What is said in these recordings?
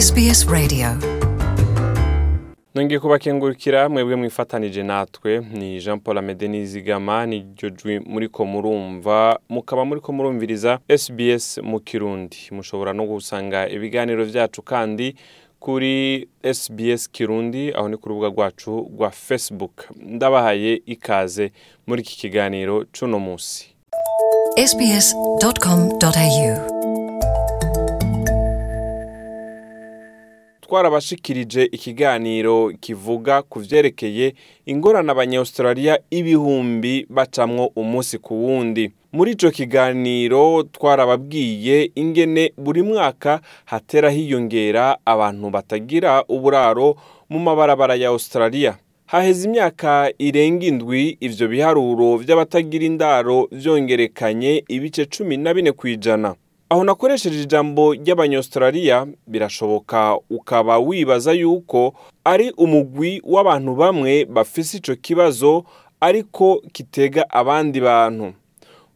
SBS Radio. Nongeye kubakengurukira mwebwe mwifatanije natwe. Ni jean paul amede nizigama niryo jwi muriko murumva mukaba muriko murumviriza sbs mu kirundi. Mushobora no gusanga ibiganiro vyacu kandi kuri sbs kirundi aho ni ku rubuga rwacu rwa facebook. Ndabahaye ikaze muri iki kiganiro c'uno musi sbs.com.au twarabashikirije ikiganiro kivuga ku vyerekeye ingorane abanyaustralia ibihumbi bacamwo umunsi ku wundi. Muri ico kiganiro twarababwiye ingene buri mwaka hatera hiyongera abantu batagira uburaro mu mabarabara ya australia. Haheze imyaka irenga indwi ivyo biharuro vy'abatagira indaro vyongerekanye ibice cumi na bine kw'ijana. Aho nakoresheje ijambo ry'abanyaustralia birashoboka ukaba wibaza yuko ari umugwi w'abantu bamwe bafise ico kibazo ariko kitega abandi bantu.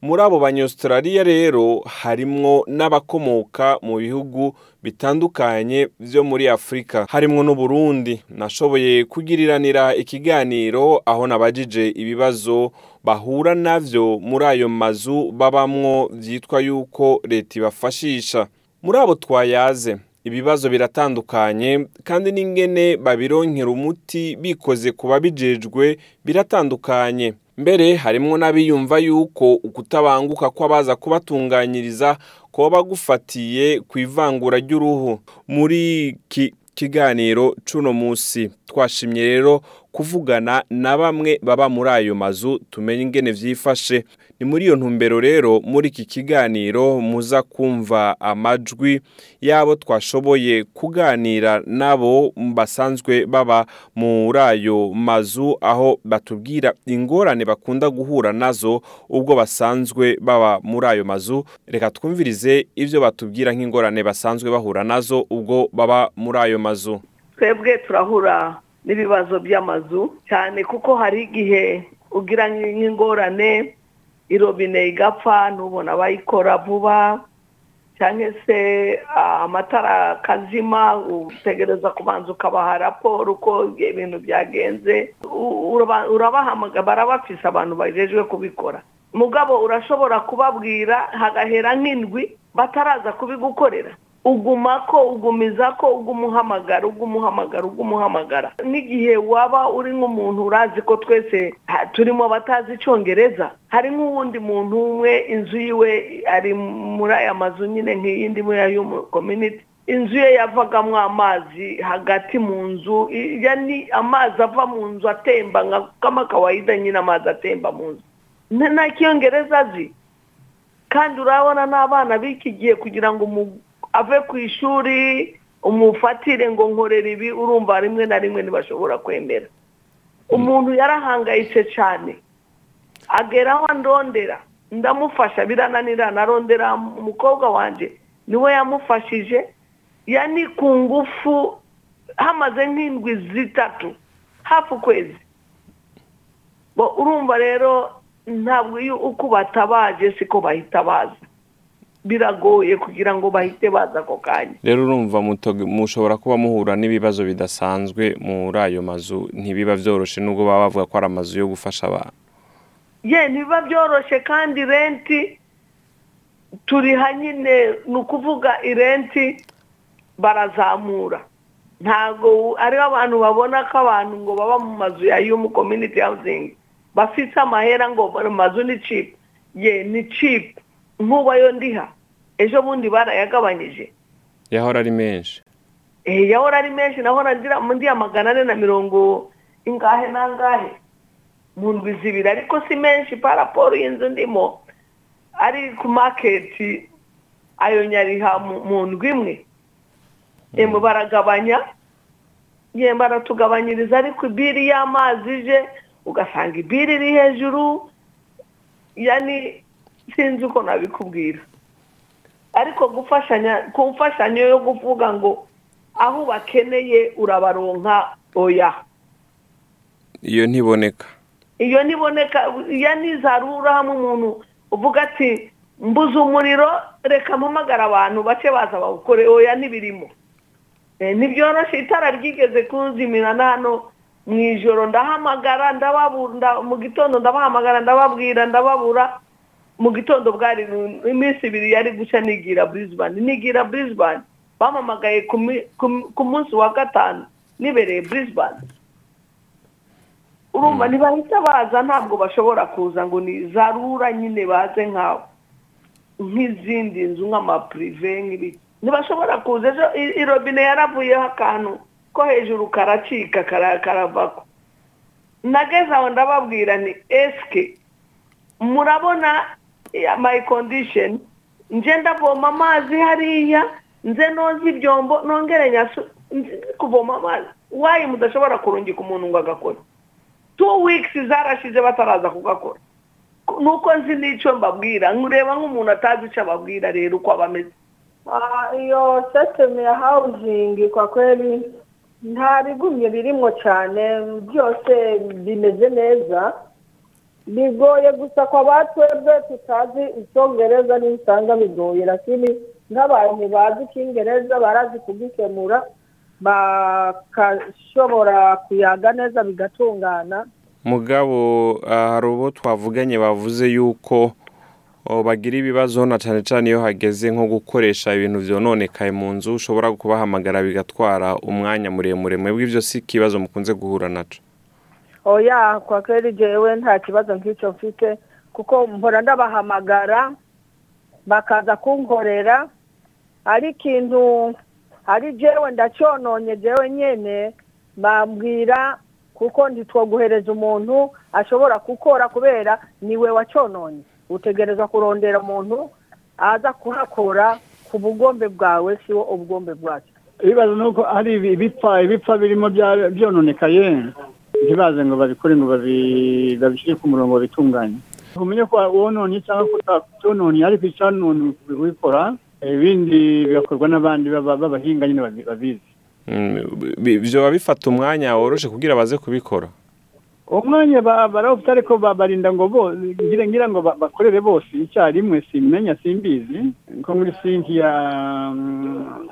Muri abo banyaustralia rero harimwo n'abakomoka mu bihugu bitandukanye vyo muri afurika harimwo n'uburundi. Nashoboye kugiriranira ikiganiro aho nabajije ibibazo bahura navyo muri ayo mazu babamwo vyitwa yuko leta ibafashisha. Muri abo twayaze ibibazo biratandukanye kandi n'ingene babironkera umuti bikoze ku babijejwe biratandukanye. Mbere harimwo n'abiyumva yuko ukutabanguka kw'abaza kubatunganyiriza koba gufatiye ku ivangura ry'uruhu. Muri iki kiganiro c'uno musi twashimye rero kuvugana na bamwe baba muri ayo mazu tumenye ingene vyifashe. Ni muri iyo ntumbero rero muri iki kiganiro muza kumva amajwi y'abo twashoboye kuganira nabo basanzwe baba muri ayo mazu aho batubwira ingorane bakunda guhura na zo ubwo basanzwe baba muri ayo mazu. Reka twumvirize ivyo batubwira nk'ingorane basanzwe bahura na zo ubwo baba muri ayo mazu. Twebwe turahura n'ibibazo by'amazu cyane kuko hari igihe ugira nk'ingorane irobine igapfa ntubona abayikora vuba cyangwa se amatara akazima utegereza kubanza ukabaha raporo uko ibintu byagenze urabahamagara barabafise abantu bajejwe kubikora. Mugabo urashobora kubabwira hagahera nk'indwi bataraza kubigukorera. Uguma ko ugumiza ko ugumuhamagara ugumuhamagara ugumuhamagara. N'igihe waba uri nk'umuntu urazi ko twese turimo batazi icyongereza hari nk'uwundi muntu umwe inzu yiwe ari muri aya mazu nyine nk'iyindi muri community inzu ye yavagamo amazi hagati mu nzu ni amazi ava mu nzu atemba nka kawaida nyine amazi atemba mu nzu. Nta cyongereza azi? Kandi urabona n'abana b'iki gihe kugira ngo ave ku ishuri umufatire ngo nkorere ibi urumva rimwe na rimwe ntibashobora kwemera. Umuntu yarahangayitse cyane. Ageraho ndondera. Ndamufasha birananira. Narondera umukobwa wanjye ni we yamufashije. Yani ku ngufu hamaze nk'indwi zitatu hafi ukwezi. Urumva rero ntabwo iyo uko batabaje siko bahita baza. Biragoye kugira ngo bahite baza ako kanya. Rero urumva mushobora kuba muhura n'ibibazo bidasanzwe muri ayo mazu ntibiba byoroshye nubwo baba bavuga ko ari amazu yo gufasha abantu. Ye ntibiba byoroshye kandi renti turiha nyine ni ukuvuga irenti barazamura. Ntabwo ariho abantu babona ko abantu ngo baba mu mazu ya yumu community housing bafite amahera ngo amazu ni cipu ye ni cipu nk'ubu ayo ndiha ejo bundi barayagabanyije yahora ari menshi. Yahora ari menshi nahora ndiya magana ane na mirongo ingahe n'angahe mu ndwi zibiri ariko si menshi paraporo y'inzu ndimo ari ku maketi ayo nyariha mu ndwi imwe yemwe baragabanya yemwe baratugabanyiriza ariko ibiri y'amazi ije ugasanga ibiri iri hejuru yani sinzi uko nabikubwira. Ariko gufashanya ku mfashanyo yo kuvuga ngo aho bakeneye urabaronka oya. Iyo ntiboneka. Iyo ntiboneka iyo nizarura hamwe umuntu uvuga ati mbuze umuriro reka mpamagara abantu bace baza bawukore oya ntibirimo Eh, ntibyoroshye itara ryigeze kunzimira hano mu ijoro ndahamagara ndababura nda- mu gitondo ndabahamagara ndababwira ndababura. Mu gitondo bwari iminsi ibiri yari guca nigira Brisbane. Nigira Brisbane bamamagaye ku munsi wa gatanu nibereye Brisbane. Urumva ntibahita baza ntabwo bashobora kuza ngo ni za rura nyine baze nkawe nk'izindi nzu nk'amapurive nk'ibiki ntibashobora kuza. Ejo irobine yaravuyeho akantu ko hejuru karacika kara- karavako. Nageze aho ndababwira ni esike murabona my condition. Nje ndavoma amazi hariya nze noza ibyombo nongere nyasu kuvoma amazi. Wayi mudashobora kurungika umuntu ngo agakora two weeks zarashize bataraza kugakora. Nuko nzi n'icyo mbabwira. Nkureba nk'umuntu atazi icyo ababwira rero uko aba ameze. Ah, iyo sisitemu ya hawuzingi kwa kweli nta bigumye birimo cyane. Byose bimeze neza. Bigoye gusa ba twebwe tutazi icyongereza n'usanga bigoye lakini nk'abantu bazi icyingereza barazi kugikemura bakashobora kuyaga neza bigatungana. Mugabo ah, hari ubo twavuganye bavuze yuko oh, bagira ibibazo na cyane cyane iyo hageze nko gukoresha ibintu byononekaye mu nzu ushobora kubahamagara bigatwara umwanya muremure. Mwebwe ibyo si ikibazo mukunze guhura naco. Oya kwa kweli jewe nta kibazo nk'icyo mfite kuko mpora ndabahamagara bakaza kunkorera ari ikintu ari jewe ndacyononye jewe nyene bambwira kuko ntitwoguhereza umuntu ashobora gukora kubera ni we wacyononye. Utegereza kurondera umuntu aza kuhakora ku bugombe bwawe siwo ubugombe bwacu. Ibibazo ni uko hari ibi- ibipfa ibipfa birimo byononekaye. Ntibaze ngo babikore ngo babi- babishyire ku murongo babitunganye umenye ko wononye cyangwa ko utacyononye ariko icyanonye ubikora ibindi bigakorwa n'abandi baba- b'abahinga nyine babi- babizi. Mm, vyoba bifata umwanya woroshe kugira baze kubikora? Uwo mwanya ba- barawufite ariko ba- barinda ngo ngira ngo ba- bakorere bose icyarimwe simenya simbizi. Nko muri sinki ya mm,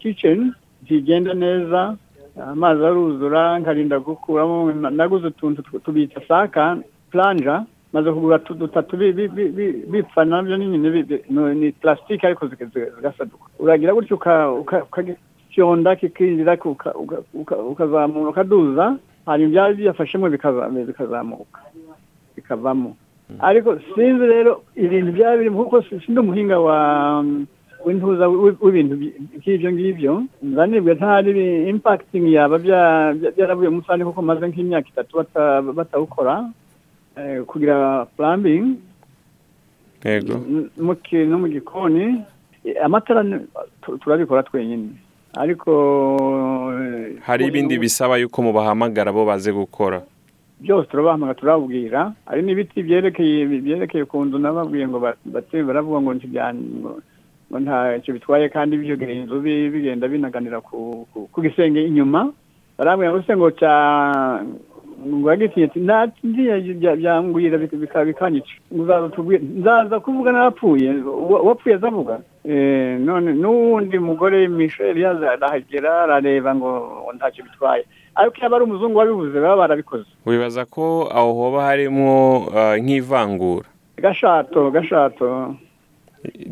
kitchen ntigenda neza. Amazi aruzura nkarinda gukuramo na- naguze utuntu tu- tubita saka planja maze kugura tu- dutatu bi- bi- bi- bi- bipfa na byo ni plastique ariko ziga- ziga- zigasaduka. Uragira gutyo uka- uka- ukagifyonda kikinjira uka- uka- uka- ukazamura ukaduza hanyuma ibyari biyafashemo bikaza- bikazamuka bikavamo. Ariko sinzi rero ibintu byaba birimo kuko si- umuhinga wa w'intuza w'ibintu by- nk'ibyo ngibyo nzanibwe ntari impacting yaba bya- bya- byaravuye mu musani kuko maze nk'imyaka itatu bata- batawukora eh, kugira plumbing. Yego. No mu gikoni amatara turabikora twenyine. Ariko eh, hari ibindi bisaba yuko mubahamagara bo baze gukora? Byose turabahamagara turababwira. Hari n'ibiti byerekeye ku nzu nababwiye ngo baravuga ngo ntibya- ngo ngo ntacyo bitwaye kandi byogera inzu bi- bigenda binaganira ku gisenge inyuma. Barambwira ngo se ngo cya byangwira bika- bika- bikanyica nzaza kuvuga n'abapfuye uwa- uwapfuye azavuga Eh, none n'uwundi mugore Michel yaza arahagera arareba ngo ntacyo bitwaye. Ariko iyo ari umuzungu wabivuze baba barabikoze. Wibaza ko aho hoba harimwo ah, nk'ivangura? Gashato gashato.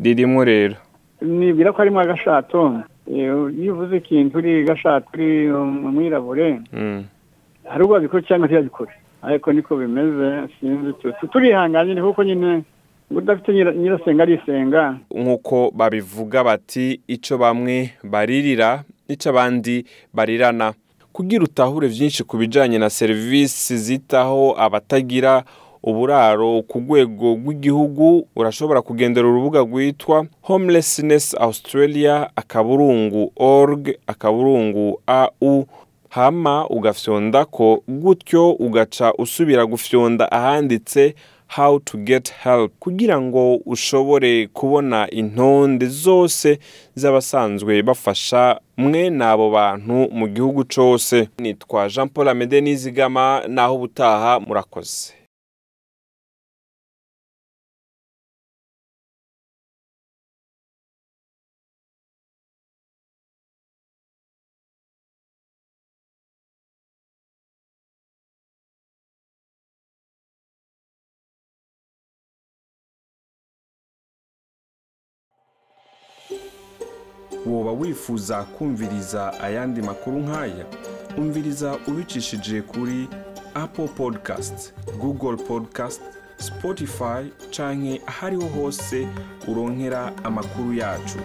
Ririmo rero. Nibwira ko harimo agashato. Iyo uvuze ikintu uri gashato uri umwirabure. Mm. hari ubwo babikora cyangwa ntibabikore ariko niko bimeze sinzi tu- tu- turihanganye ni kuko nyine udafite nyira- nyirasenga arisenga. Nk'uko babivuga bati icyo bamwe baririra n'icyo abandi barirana. Kugira utahure byinshi ku bijyanye na serivisi zitaho abatagira uburaro ku rwego rw'igihugu urashobora kugendera urubuga rwitwa homelessness australia akaburungu org akaburungu au hama ugafyonda ko gutyo ugaca usubira gufyonda ahanditse how to get help kugira ngo ushobore kubona intonde zose z'abasanzwe bafasha mwe n'abo bantu mu gihugu cyose. Nitwa jean paul amede nizigama naho ubutaha murakoze. Woba wifuza kumviriza ayandi makuru nk'aya umviriza ubicishije kuri apple podcast google podcast spotify canke ahariho hose uronkera amakuru yacu.